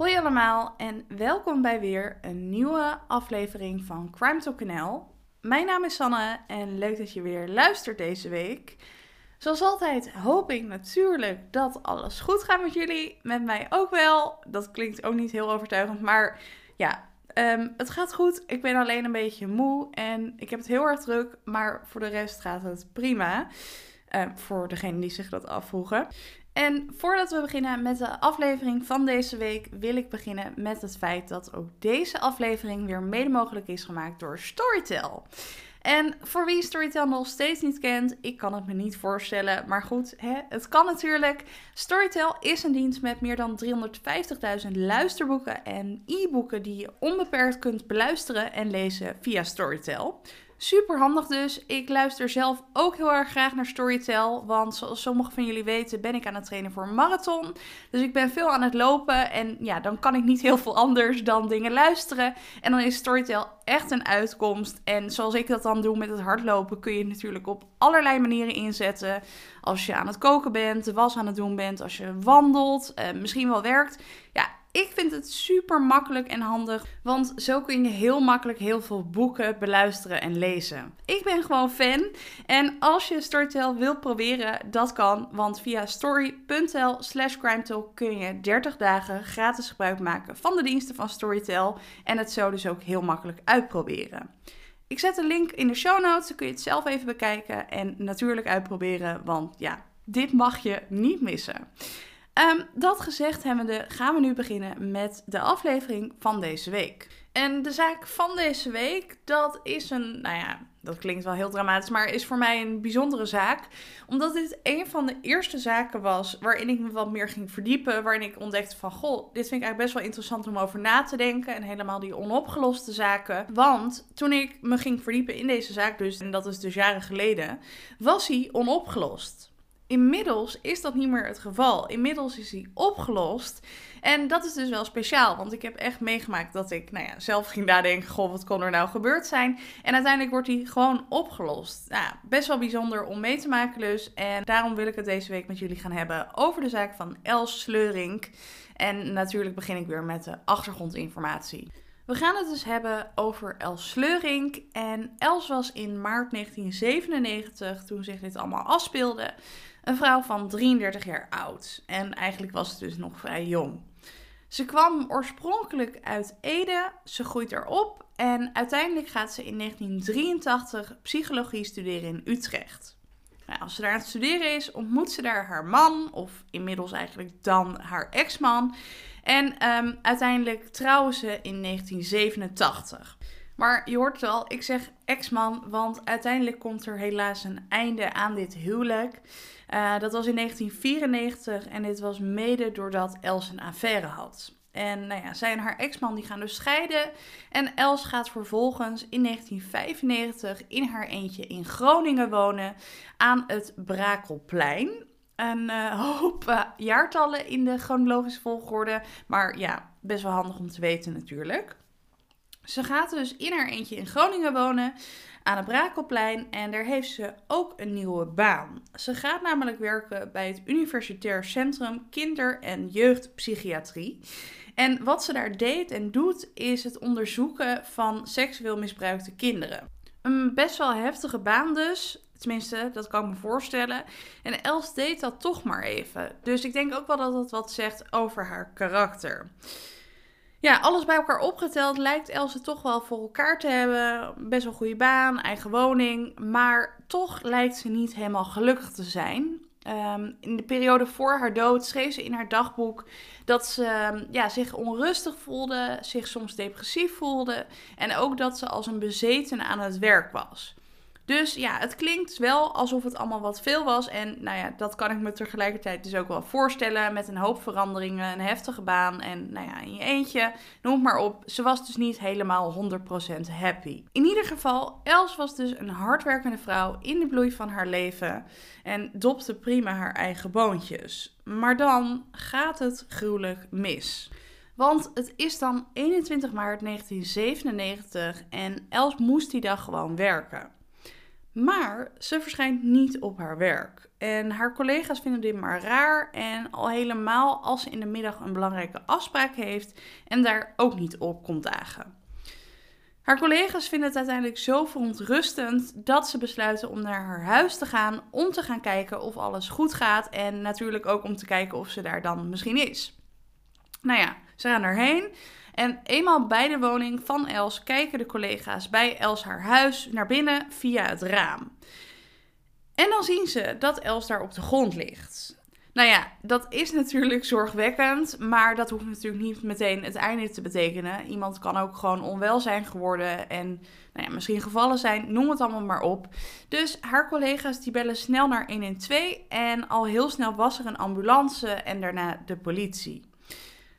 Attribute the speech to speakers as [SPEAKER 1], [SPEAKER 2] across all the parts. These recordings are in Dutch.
[SPEAKER 1] Hoi allemaal en welkom bij weer een nieuwe aflevering van Crime Talk NL. Mijn naam is Sanne en leuk dat je weer luistert deze week. Zoals altijd hoop ik natuurlijk dat alles goed gaat met jullie. Met mij ook wel. Dat klinkt ook niet heel overtuigend, maar ja, ehm, het gaat goed. Ik ben alleen een beetje moe en ik heb het heel erg druk, maar voor de rest gaat het prima. Uh, voor degenen die zich dat afvroegen. En voordat we beginnen met de aflevering van deze week, wil ik beginnen met het feit dat ook deze aflevering weer mede mogelijk is gemaakt door Storytel. En voor wie Storytel nog steeds niet kent, ik kan het me niet voorstellen. Maar goed, hè, het kan natuurlijk. Storytel is een dienst met meer dan 350.000 luisterboeken en e-boeken die je onbeperkt kunt beluisteren en lezen via Storytel. Super handig dus. Ik luister zelf ook heel erg graag naar Storytel. Want zoals sommigen van jullie weten, ben ik aan het trainen voor een marathon. Dus ik ben veel aan het lopen. En ja, dan kan ik niet heel veel anders dan dingen luisteren. En dan is Storytel echt een uitkomst. En zoals ik dat dan doe met het hardlopen, kun je het natuurlijk op allerlei manieren inzetten. Als je aan het koken bent, de was aan het doen bent, als je wandelt, eh, misschien wel werkt. Ja, ik vind het super makkelijk en handig, want zo kun je heel makkelijk heel veel boeken beluisteren en lezen. Ik ben gewoon fan en als je Storytel wilt proberen, dat kan, want via story.tel slash kun je 30 dagen gratis gebruik maken van de diensten van Storytel en het zo dus ook heel makkelijk uitproberen. Ik zet een link in de show notes, dan kun je het zelf even bekijken en natuurlijk uitproberen, want ja, dit mag je niet missen. Um, dat gezegd hebbende gaan we nu beginnen met de aflevering van deze week. En de zaak van deze week, dat is een, nou ja, dat klinkt wel heel dramatisch, maar is voor mij een bijzondere zaak. Omdat dit een van de eerste zaken was waarin ik me wat meer ging verdiepen. Waarin ik ontdekte van, goh, dit vind ik eigenlijk best wel interessant om over na te denken. En helemaal die onopgeloste zaken. Want toen ik me ging verdiepen in deze zaak dus, en dat is dus jaren geleden, was hij onopgelost. Inmiddels is dat niet meer het geval. Inmiddels is hij opgelost. En dat is dus wel speciaal, want ik heb echt meegemaakt dat ik nou ja, zelf ging nadenken: goh, wat kon er nou gebeurd zijn? En uiteindelijk wordt hij gewoon opgelost. Nou, best wel bijzonder om mee te maken dus. En daarom wil ik het deze week met jullie gaan hebben over de zaak van Els Sleurink. En natuurlijk begin ik weer met de achtergrondinformatie. We gaan het dus hebben over Els Sleurink. En Els was in maart 1997, toen zich dit allemaal afspeelde, een vrouw van 33 jaar oud. En eigenlijk was ze dus nog vrij jong. Ze kwam oorspronkelijk uit Ede, ze groeit erop en uiteindelijk gaat ze in 1983 psychologie studeren in Utrecht. Nou, als ze daar aan het studeren is, ontmoet ze daar haar man, of inmiddels eigenlijk dan haar ex-man. En ehm, uiteindelijk trouwen ze in 1987. Maar je hoort het al, ik zeg ex-man, want uiteindelijk komt er helaas een einde aan dit huwelijk. Uh, dat was in 1994 en dit was mede doordat Els een affaire had. En nou ja, zij en haar ex-man die gaan dus scheiden. En Els gaat vervolgens in 1995 in haar eentje in Groningen wonen aan het Brakelplein. Een uh, hoop uh, jaartallen in de chronologische volgorde. Maar ja, best wel handig om te weten natuurlijk. Ze gaat dus in haar eentje in Groningen wonen aan het Brakelplein en daar heeft ze ook een nieuwe baan. Ze gaat namelijk werken bij het Universitair Centrum Kinder- en Jeugdpsychiatrie. En wat ze daar deed en doet is het onderzoeken van seksueel misbruikte kinderen. Een best wel heftige baan dus. Tenminste, dat kan ik me voorstellen. En Els deed dat toch maar even. Dus ik denk ook wel dat het wat zegt over haar karakter. Ja, alles bij elkaar opgeteld lijkt Else toch wel voor elkaar te hebben. Best wel goede baan, eigen woning. Maar toch lijkt ze niet helemaal gelukkig te zijn. Ehm, in de periode voor haar dood schreef ze in haar dagboek dat ze ehm, ja, zich onrustig voelde, zich soms depressief voelde en ook dat ze als een bezeten aan het werk was. Dus ja, het klinkt wel alsof het allemaal wat veel was. En nou ja, dat kan ik me tegelijkertijd dus ook wel voorstellen. Met een hoop veranderingen, een heftige baan en nou ja, in je eentje, noem maar op. Ze was dus niet helemaal 100% happy. In ieder geval, Els was dus een hardwerkende vrouw in de bloei van haar leven. En dopte prima haar eigen boontjes. Maar dan gaat het gruwelijk mis. Want het is dan 21 maart 1997 en Els moest die dag gewoon werken. Maar ze verschijnt niet op haar werk. En haar collega's vinden dit maar raar. En al helemaal als ze in de middag een belangrijke afspraak heeft en daar ook niet op komt dagen. Haar collega's vinden het uiteindelijk zo verontrustend dat ze besluiten om naar haar huis te gaan om te gaan kijken of alles goed gaat en natuurlijk ook om te kijken of ze daar dan misschien is. Nou ja, ze gaan erheen en eenmaal bij de woning van Els kijken de collega's bij Els haar huis naar binnen via het raam. En dan zien ze dat Els daar op de grond ligt. Nou ja, dat is natuurlijk zorgwekkend, maar dat hoeft natuurlijk niet meteen het einde te betekenen. Iemand kan ook gewoon onwel zijn geworden en nou ja, misschien gevallen zijn, noem het allemaal maar op. Dus haar collega's die bellen snel naar 112 en al heel snel was er een ambulance en daarna de politie.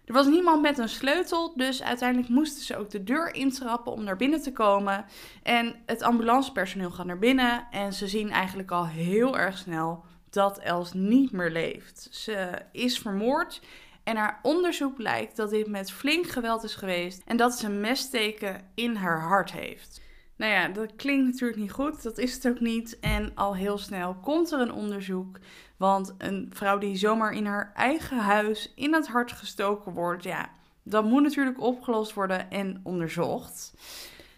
[SPEAKER 1] Er was niemand met een sleutel, dus uiteindelijk moesten ze ook de deur intrappen om naar binnen te komen. En het ambulancepersoneel gaat naar binnen en ze zien eigenlijk al heel erg snel dat Els niet meer leeft. Ze is vermoord en haar onderzoek blijkt dat dit met flink geweld is geweest en dat ze een messteken in haar hart heeft. Nou ja, dat klinkt natuurlijk niet goed, dat is het ook niet. En al heel snel komt er een onderzoek. Want een vrouw die zomaar in haar eigen huis in het hart gestoken wordt, ja, dat moet natuurlijk opgelost worden en onderzocht.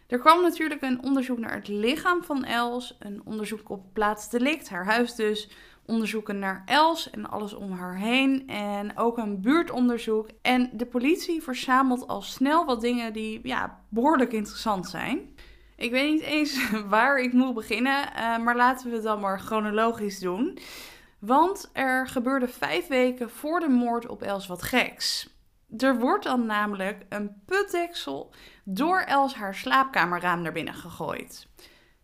[SPEAKER 1] Er kwam natuurlijk een onderzoek naar het lichaam van Els, een onderzoek op plaats delict, haar huis dus, onderzoeken naar Els en alles om haar heen en ook een buurtonderzoek. En de politie verzamelt al snel wat dingen die ja, behoorlijk interessant zijn. Ik weet niet eens waar ik moet beginnen, uh, maar laten we het dan maar chronologisch doen. Want er gebeurde vijf weken voor de moord op Els wat geks. Er wordt dan namelijk een putdeksel door Els haar slaapkamerraam naar binnen gegooid.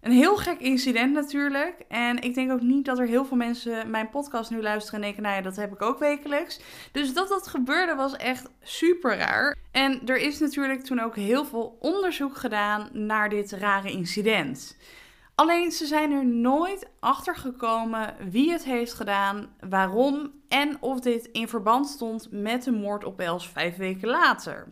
[SPEAKER 1] Een heel gek incident natuurlijk. En ik denk ook niet dat er heel veel mensen mijn podcast nu luisteren en denken, nou ja, dat heb ik ook wekelijks. Dus dat dat gebeurde was echt super raar. En er is natuurlijk toen ook heel veel onderzoek gedaan naar dit rare incident. Alleen ze zijn er nooit achter gekomen wie het heeft gedaan, waarom en of dit in verband stond met de moord op Els vijf weken later.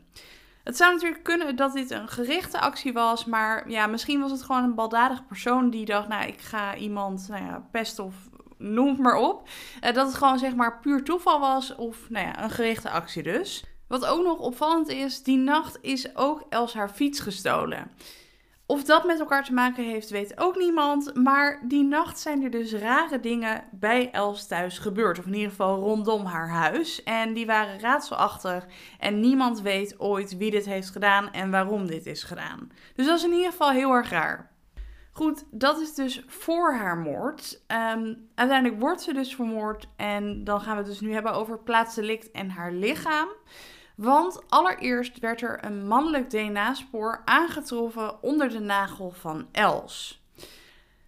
[SPEAKER 1] Het zou natuurlijk kunnen dat dit een gerichte actie was, maar ja, misschien was het gewoon een baldadige persoon die dacht, nou, ik ga iemand, nou ja, pest of noem het maar op. Uh, dat het gewoon zeg maar puur toeval was of, nou ja, een gerichte actie dus. Wat ook nog opvallend is, die nacht is ook Els haar fiets gestolen. Of dat met elkaar te maken heeft, weet ook niemand. Maar die nacht zijn er dus rare dingen bij Els thuis gebeurd. Of in ieder geval rondom haar huis. En die waren raadselachtig. En niemand weet ooit wie dit heeft gedaan en waarom dit is gedaan. Dus dat is in ieder geval heel erg raar. Goed, dat is dus voor haar moord. Um, uiteindelijk wordt ze dus vermoord. En dan gaan we het dus nu hebben over plaatsdelict en haar lichaam. Want allereerst werd er een mannelijk DNA-spoor aangetroffen onder de nagel van Els.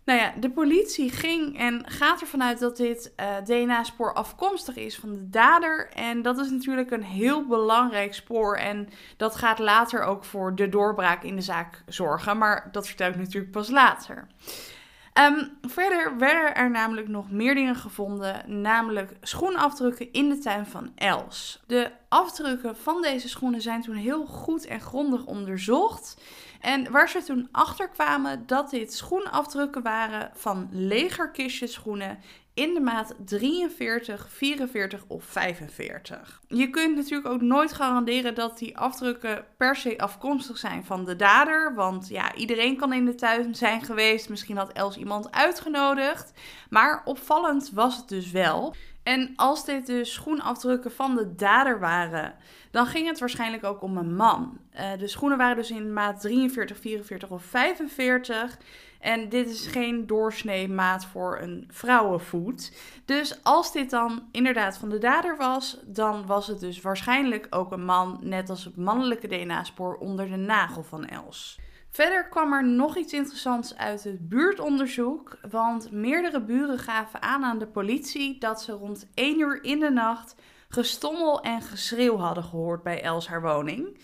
[SPEAKER 1] Nou ja, de politie ging en gaat ervan uit dat dit eh, DNA-spoor afkomstig is van de dader. En dat is natuurlijk een heel belangrijk spoor. En dat gaat later ook voor de doorbraak in de zaak zorgen. Maar dat vertel ik natuurlijk pas later. Um, verder werden er namelijk nog meer dingen gevonden, namelijk schoenafdrukken in de tuin van Els. De afdrukken van deze schoenen zijn toen heel goed en grondig onderzocht. En waar ze toen achter kwamen dat dit schoenafdrukken waren van legerkistjes schoenen in de maat 43, 44 of 45. Je kunt natuurlijk ook nooit garanderen dat die afdrukken per se afkomstig zijn van de dader. Want ja, iedereen kan in de tuin zijn geweest. Misschien had Els iemand uitgenodigd. Maar opvallend was het dus wel. En als dit dus schoenafdrukken van de dader waren, dan ging het waarschijnlijk ook om een man. Uh, de schoenen waren dus in maat 43, 44 of 45. En dit is geen doorsnee maat voor een vrouwenvoet. Dus als dit dan inderdaad van de dader was, dan was het dus waarschijnlijk ook een man, net als het mannelijke DNA-spoor onder de nagel van Els. Verder kwam er nog iets interessants uit het buurtonderzoek, want meerdere buren gaven aan aan de politie dat ze rond 1 uur in de nacht gestommel en geschreeuw hadden gehoord bij Els haar woning.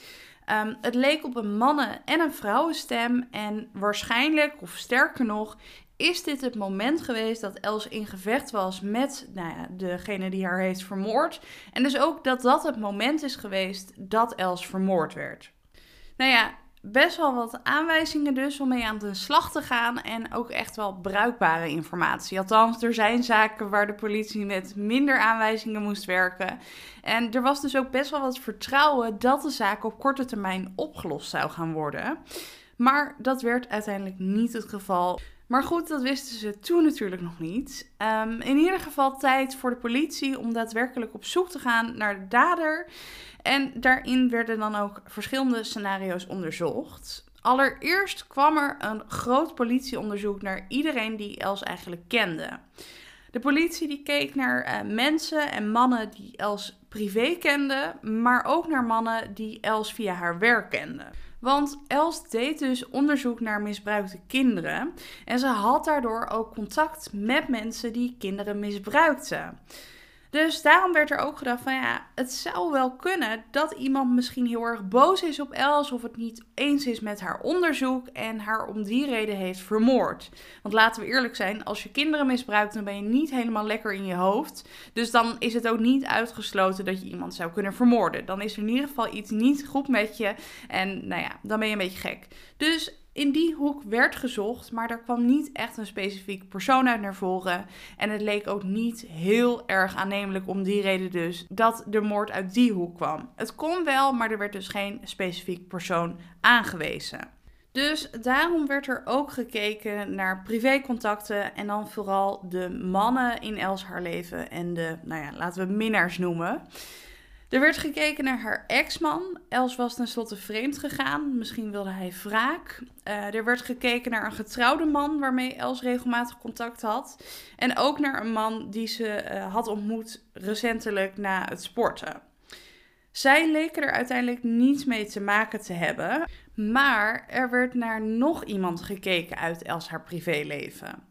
[SPEAKER 1] Ehm, het leek op een mannen- en een vrouwenstem. En waarschijnlijk, of sterker nog, is dit het moment geweest dat Els in gevecht was met nou ja, degene die haar heeft vermoord. En dus ook dat dat het moment is geweest dat Els vermoord werd. Nou ja, best wel wat aanwijzingen dus om mee aan de slag te gaan en ook echt wel bruikbare informatie. Althans, er zijn zaken waar de politie met minder aanwijzingen moest werken. En er was dus ook best wel wat vertrouwen dat de zaak op korte termijn opgelost zou gaan worden. Maar dat werd uiteindelijk niet het geval. Maar goed, dat wisten ze toen natuurlijk nog niet. Ehm, in ieder geval tijd voor de politie om daadwerkelijk op zoek te gaan naar de dader. En daarin werden dan ook verschillende scenario's onderzocht. Allereerst kwam er een groot politieonderzoek naar iedereen die Els eigenlijk kende. De politie die keek naar uh, mensen en mannen die Els privé kenden, maar ook naar mannen die Els via haar werk kenden. Want Els deed dus onderzoek naar misbruikte kinderen en ze had daardoor ook contact met mensen die kinderen misbruikten. Dus daarom werd er ook gedacht van ja, het zou wel kunnen dat iemand misschien heel erg boos is op Els of het niet eens is met haar onderzoek en haar om die reden heeft vermoord. Want laten we eerlijk zijn, als je kinderen misbruikt, dan ben je niet helemaal lekker in je hoofd. Dus dan is het ook niet uitgesloten dat je iemand zou kunnen vermoorden. Dan is er in ieder geval iets niet goed met je en nou ja, dan ben je een beetje gek. Dus in die hoek werd gezocht, maar er kwam niet echt een specifiek persoon uit naar voren. En het leek ook niet heel erg aannemelijk om die reden dus dat de moord uit die hoek kwam. Het kon wel, maar er werd dus geen specifiek persoon aangewezen. Dus daarom werd er ook gekeken naar privécontacten en dan vooral de mannen in Els haar leven en de, nou ja, laten we minnaars noemen. Er werd gekeken naar haar ex-man. Els was tenslotte vreemd gegaan. Misschien wilde hij wraak. Uh, er werd gekeken naar een getrouwde man waarmee Els regelmatig contact had. En ook naar een man die ze uh, had ontmoet recentelijk na het sporten. Zij leken er uiteindelijk niets mee te maken te hebben. Maar er werd naar nog iemand gekeken uit Els haar privéleven.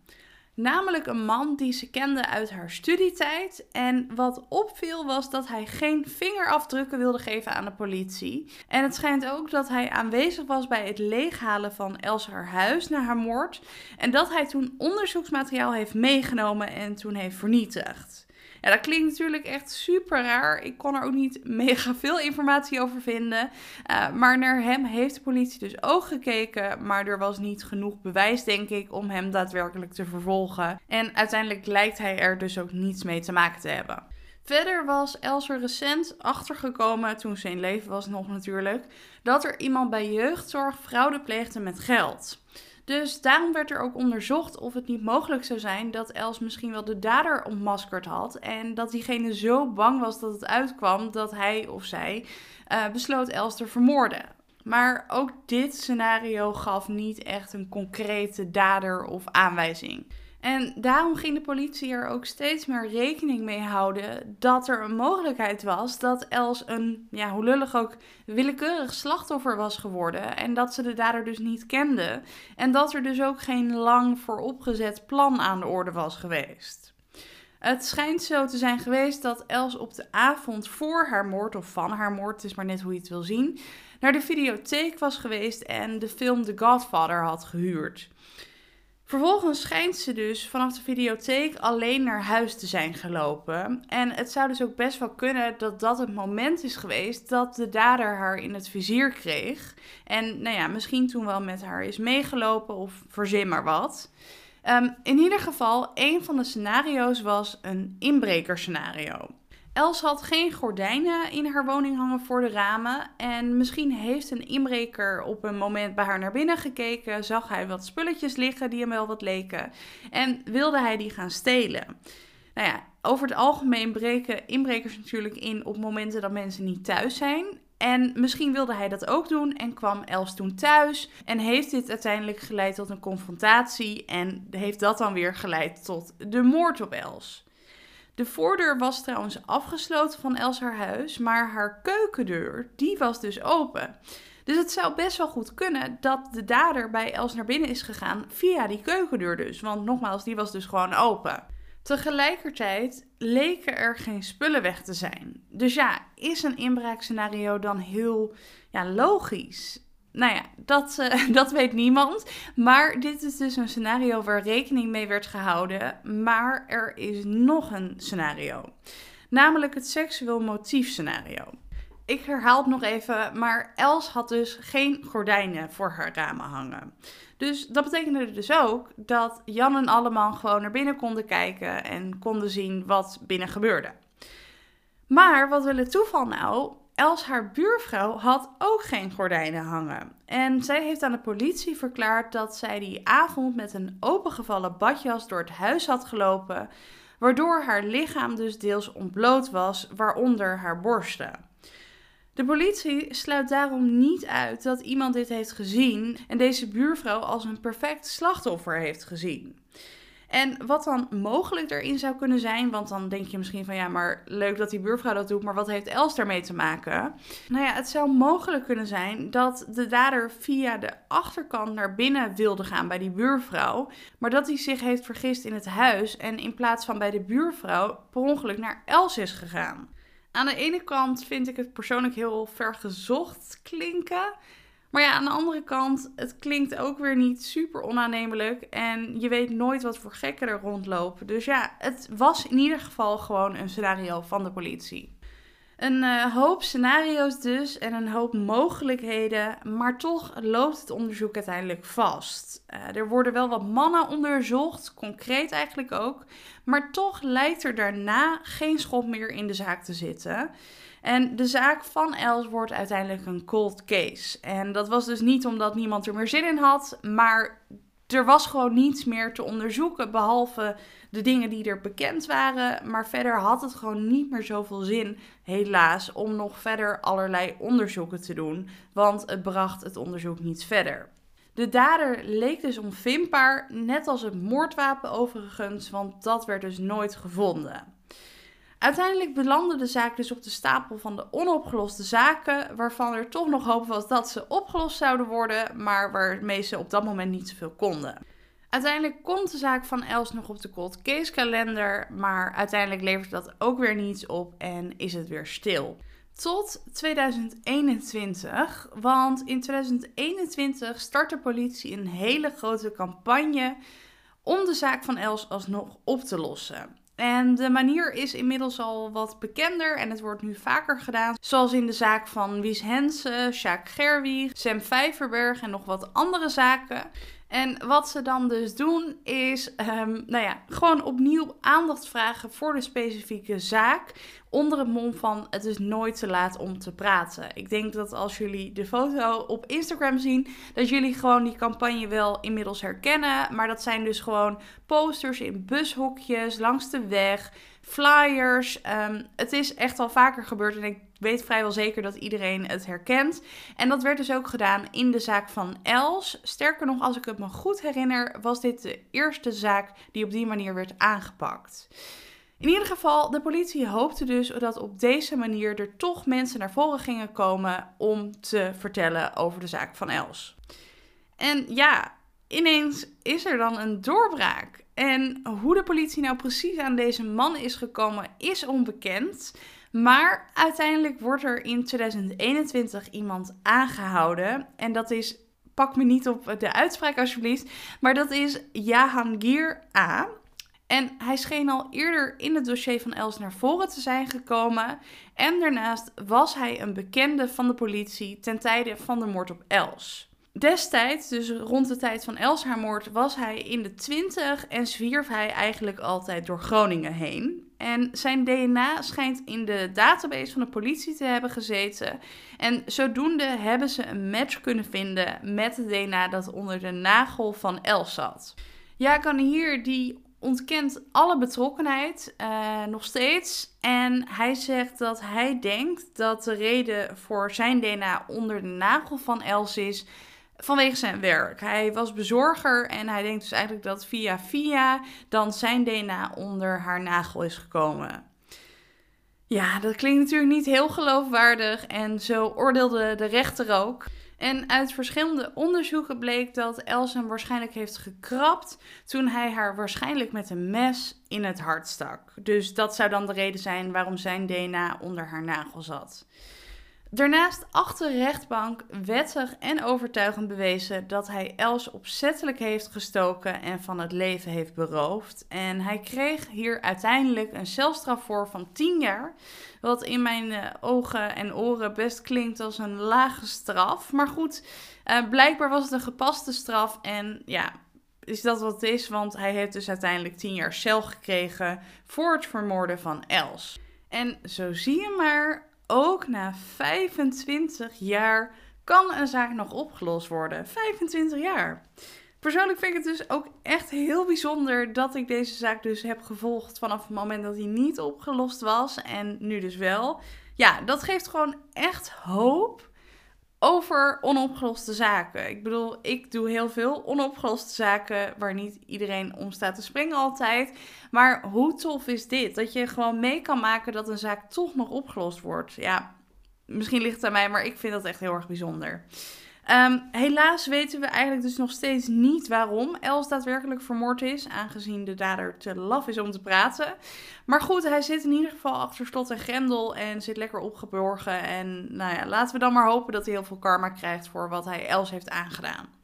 [SPEAKER 1] Namelijk een man die ze kende uit haar studietijd. En wat opviel was dat hij geen vingerafdrukken wilde geven aan de politie. En het schijnt ook dat hij aanwezig was bij het leeghalen van Els haar huis na haar moord. En dat hij toen onderzoeksmateriaal heeft meegenomen en toen heeft vernietigd. Ja, dat klinkt natuurlijk echt super raar. Ik kon er ook niet mega veel informatie over vinden. Uh, maar naar hem heeft de politie dus ook gekeken. Maar er was niet genoeg bewijs, denk ik, om hem daadwerkelijk te vervolgen. En uiteindelijk lijkt hij er dus ook niets mee te maken te hebben. Verder was Els er recent achtergekomen, toen ze in leven was nog natuurlijk, dat er iemand bij jeugdzorg fraude pleegde met geld. Dus daarom werd er ook onderzocht of het niet mogelijk zou zijn dat Els misschien wel de dader ontmaskerd had. En dat diegene zo bang was dat het uitkwam dat hij of zij uh, besloot Els te vermoorden. Maar ook dit scenario gaf niet echt een concrete dader of aanwijzing. En daarom ging de politie er ook steeds meer rekening mee houden dat er een mogelijkheid was dat Els een, ja, hoe lullig ook, willekeurig slachtoffer was geworden. En dat ze de dader dus niet kende. En dat er dus ook geen lang vooropgezet plan aan de orde was geweest. Het schijnt zo te zijn geweest dat Els op de avond voor haar moord, of van haar moord, het is maar net hoe je het wil zien, naar de videotheek was geweest en de film The Godfather had gehuurd. Vervolgens schijnt ze dus vanaf de videotheek alleen naar huis te zijn gelopen. En het zou dus ook best wel kunnen dat dat het moment is geweest dat de dader haar in het vizier kreeg. En nou ja, misschien toen wel met haar is meegelopen of verzin maar wat. Um, in ieder geval, een van de scenario's was een inbrekerscenario. Els had geen gordijnen in haar woning hangen voor de ramen. En misschien heeft een inbreker op een moment bij haar naar binnen gekeken. Zag hij wat spulletjes liggen die hem wel wat leken. En wilde hij die gaan stelen. Nou ja, over het algemeen breken inbrekers natuurlijk in op momenten dat mensen niet thuis zijn. En misschien wilde hij dat ook doen en kwam Els toen thuis. En heeft dit uiteindelijk geleid tot een confrontatie. En heeft dat dan weer geleid tot de moord op Els. De voordeur was trouwens afgesloten van Els haar huis, maar haar keukendeur, die was dus open. Dus het zou best wel goed kunnen dat de dader bij Els naar binnen is gegaan via die keukendeur dus. Want nogmaals, die was dus gewoon open. Tegelijkertijd leken er geen spullen weg te zijn. Dus ja, is een inbraakscenario dan heel ja, logisch? Nou ja, dat, uh, dat weet niemand. Maar dit is dus een scenario waar rekening mee werd gehouden. Maar er is nog een scenario. Namelijk het seksueel motief scenario. ik herhaal het nog even, maar Els had dus geen gordijnen voor haar ramen hangen. Dus dat betekende dus ook dat Jan en Alleman gewoon naar binnen konden kijken en konden zien wat binnen gebeurde. Maar wat wil het toeval nou? Els, haar buurvrouw, had ook geen gordijnen hangen. En zij heeft aan de politie verklaard dat zij die avond met een opengevallen badjas door het huis had gelopen, waardoor haar lichaam dus deels ontbloot was, waaronder haar borsten. De politie sluit daarom niet uit dat iemand dit heeft gezien en deze buurvrouw als een perfect slachtoffer heeft gezien. En wat dan mogelijk erin zou kunnen zijn, want dan denk je misschien van ja, maar leuk dat die buurvrouw dat doet, maar wat heeft Els daarmee te maken? Nou ja, het zou mogelijk kunnen zijn dat de dader via de achterkant naar binnen wilde gaan bij die buurvrouw, maar dat hij zich heeft vergist in het huis en in plaats van bij de buurvrouw per ongeluk naar Els is gegaan. Aan de ene kant vind ik het persoonlijk heel vergezocht klinken. Maar ja, aan de andere kant, het klinkt ook weer niet super onaannemelijk. En je weet nooit wat voor gekken er rondlopen. Dus ja, het was in ieder geval gewoon een scenario van de politie. Een uh, hoop scenario's dus en een hoop mogelijkheden, maar toch loopt het onderzoek uiteindelijk vast. Uh, er worden wel wat mannen onderzocht, concreet eigenlijk ook, maar toch lijkt er daarna geen schot meer in de zaak te zitten. En de zaak van Els wordt uiteindelijk een cold case. En dat was dus niet omdat niemand er meer zin in had, maar er was gewoon niets meer te onderzoeken behalve de dingen die er bekend waren. Maar verder had het gewoon niet meer zoveel zin, helaas, om nog verder allerlei onderzoeken te doen. Want het bracht het onderzoek niet verder. De dader leek dus onvindbaar, net als het moordwapen overigens, want dat werd dus nooit gevonden. Uiteindelijk belandde de zaak dus op de stapel van de onopgeloste zaken, waarvan er toch nog hoop was dat ze opgelost zouden worden, maar waarmee ze op dat moment niet zoveel konden. Uiteindelijk komt de zaak van Els nog op de cold case kalender, maar uiteindelijk levert dat ook weer niets op en is het weer stil. Tot 2021, want in 2021 start de politie een hele grote campagne om de zaak van Els alsnog op te lossen. En de manier is inmiddels al wat bekender en het wordt nu vaker gedaan. Zoals in de zaak van Wies Hensen, Sjaak Gerwie, Sam Vijverberg en nog wat andere zaken. En wat ze dan dus doen is, um, nou ja, gewoon opnieuw aandacht vragen voor de specifieke zaak. Onder het mom van het is nooit te laat om te praten. Ik denk dat als jullie de foto op Instagram zien, dat jullie gewoon die campagne wel inmiddels herkennen. Maar dat zijn dus gewoon posters in bushokjes, langs de weg, flyers. Um, het is echt al vaker gebeurd en ik weet vrijwel zeker dat iedereen het herkent. En dat werd dus ook gedaan in de zaak van Els. Sterker nog, als ik het me goed herinner, was dit de eerste zaak die op die manier werd aangepakt. In ieder geval, de politie hoopte dus dat op deze manier er toch mensen naar voren gingen komen om te vertellen over de zaak van Els. En ja, ineens is er dan een doorbraak. En hoe de politie nou precies aan deze man is gekomen, is onbekend. Maar uiteindelijk wordt er in 2021 iemand aangehouden. En dat is, pak me niet op de uitspraak alsjeblieft, maar dat is Jahangir A. En hij scheen al eerder in het dossier van Els naar voren te zijn gekomen. En daarnaast was hij een bekende van de politie ten tijde van de moord op Els. Destijds, dus rond de tijd van Els haar moord, was hij in de 20 en zwierf hij eigenlijk altijd door Groningen heen. En zijn DNA schijnt in de database van de politie te hebben gezeten. En zodoende hebben ze een match kunnen vinden met het DNA dat onder de nagel van Els zat. Ja, kan hier die ontkent alle betrokkenheid uh, nog steeds. En hij zegt dat hij denkt dat de reden voor zijn DNA onder de nagel van Els is vanwege zijn werk. Hij was bezorger en hij denkt dus eigenlijk dat via via dan zijn DNA onder haar nagel is gekomen. Ja, dat klinkt natuurlijk niet heel geloofwaardig en zo oordeelde de rechter ook. En uit verschillende onderzoeken bleek dat Els hem waarschijnlijk heeft gekrapt toen hij haar waarschijnlijk met een mes in het hart stak. Dus dat zou dan de reden zijn waarom zijn DNA onder haar nagel zat. Daarnaast achter rechtbank wettig en overtuigend bewezen dat hij Els opzettelijk heeft gestoken en van het leven heeft beroofd. En hij kreeg hier uiteindelijk een celstraf voor van 10 jaar. Wat in mijn uh, ogen en oren best klinkt als een lage straf. Maar goed, uh, blijkbaar was het een gepaste straf. En ja, is dat wat het is? Want hij heeft dus uiteindelijk 10 jaar cel gekregen voor het vermoorden van Els. En zo zie je maar, ook na 25 jaar kan een zaak nog opgelost worden. 25 jaar. Persoonlijk vind ik het dus ook echt heel bijzonder dat ik deze zaak dus heb gevolgd vanaf het moment dat hij niet opgelost was en nu dus wel. Ja, dat geeft gewoon echt hoop over onopgeloste zaken. Ik bedoel, ik doe heel veel onopgeloste zaken waar niet iedereen om staat te springen altijd. Maar hoe tof is dit? Dat je gewoon mee kan maken dat een zaak toch nog opgelost wordt. Ja, misschien ligt het aan mij, maar ik vind dat echt heel erg bijzonder. Um, helaas weten we eigenlijk dus nog steeds niet waarom Els daadwerkelijk vermoord is, aangezien de dader te laf is om te praten. Maar goed, hij zit in ieder geval achter slot en grendel en zit lekker opgeborgen. En nou ja, laten we dan maar hopen dat hij heel veel karma krijgt voor wat hij Els heeft aangedaan.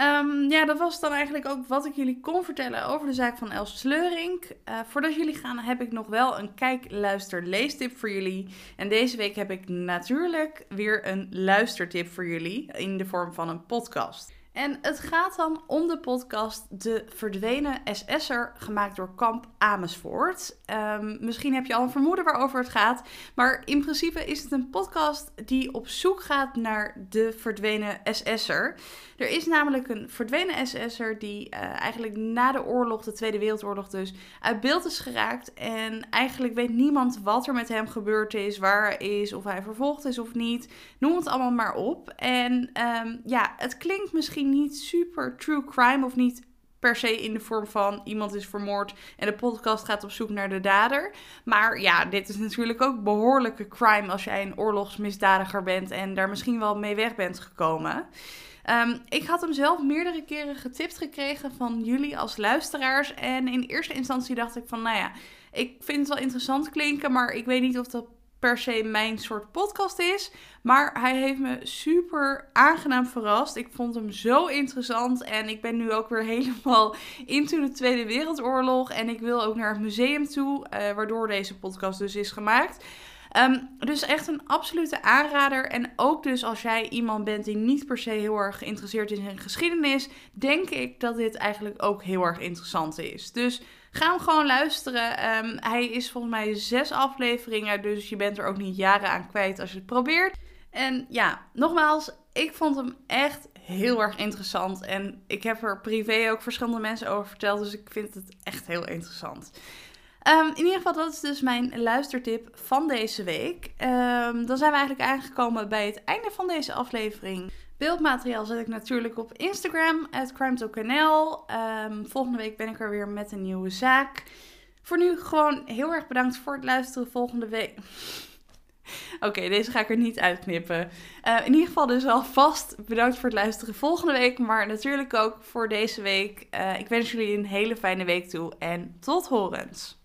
[SPEAKER 1] Um, ja, dat was dan eigenlijk ook wat ik jullie kon vertellen over de zaak van Els Sleuring. Uh, voordat jullie gaan heb ik nog wel een kijk, luister, leestip voor jullie. En deze week heb ik natuurlijk weer een luistertip voor jullie in de vorm van een podcast. En het gaat dan om de podcast De Verdwenen SS'er, gemaakt door Kamp Amersfoort. Um, misschien heb je al een vermoeden waarover het gaat, maar in principe is het een podcast die op zoek gaat naar de verdwenen SS'er. Er is namelijk een verdwenen SS'er die uh, eigenlijk na de oorlog, de Tweede Wereldoorlog dus, uit beeld is geraakt. En eigenlijk weet niemand wat er met hem gebeurd is, waar hij is, of hij vervolgd is of niet. Noem het allemaal maar op. En um, ja, het klinkt misschien niet super true crime of niet per se in de vorm van iemand is vermoord en de podcast gaat op zoek naar de dader. Maar ja, dit is natuurlijk ook behoorlijke crime als jij een oorlogsmisdadiger bent en daar misschien wel mee weg bent gekomen. Um, ik had hem zelf meerdere keren getipt gekregen van jullie als luisteraars. En in eerste instantie dacht ik van, nou ja, ik vind het wel interessant klinken, maar ik weet niet of dat per se mijn soort podcast is. Maar hij heeft me super aangenaam verrast. Ik vond hem zo interessant. En ik ben nu ook weer helemaal into de Tweede Wereldoorlog. En ik wil ook naar het museum toe, uh, waardoor deze podcast dus is gemaakt. Um, dus echt een absolute aanrader. En ook dus als jij iemand bent die niet per se heel erg geïnteresseerd is in geschiedenis, denk ik dat dit eigenlijk ook heel erg interessant is. Dus ga hem gewoon luisteren. Um, hij is volgens mij zes afleveringen, dus je bent er ook niet jaren aan kwijt als je het probeert. En ja, nogmaals, ik vond hem echt heel erg interessant. En ik heb er privé ook verschillende mensen over verteld, dus ik vind het echt heel interessant. Um, in ieder geval, dat is dus mijn luistertip van deze week. Um, dan zijn we eigenlijk aangekomen bij het einde van deze aflevering. Beeldmateriaal zet ik natuurlijk op Instagram, het CrimeTalkNL. Um, volgende week ben ik er weer met een nieuwe zaak. Voor nu gewoon heel erg bedankt voor het luisteren. Volgende week. Oké, deze ga ik er niet uitknippen. Uh, in ieder geval dus alvast bedankt voor het luisteren volgende week. Maar natuurlijk ook voor deze week. Uh, ik wens jullie een hele fijne week toe en tot horens.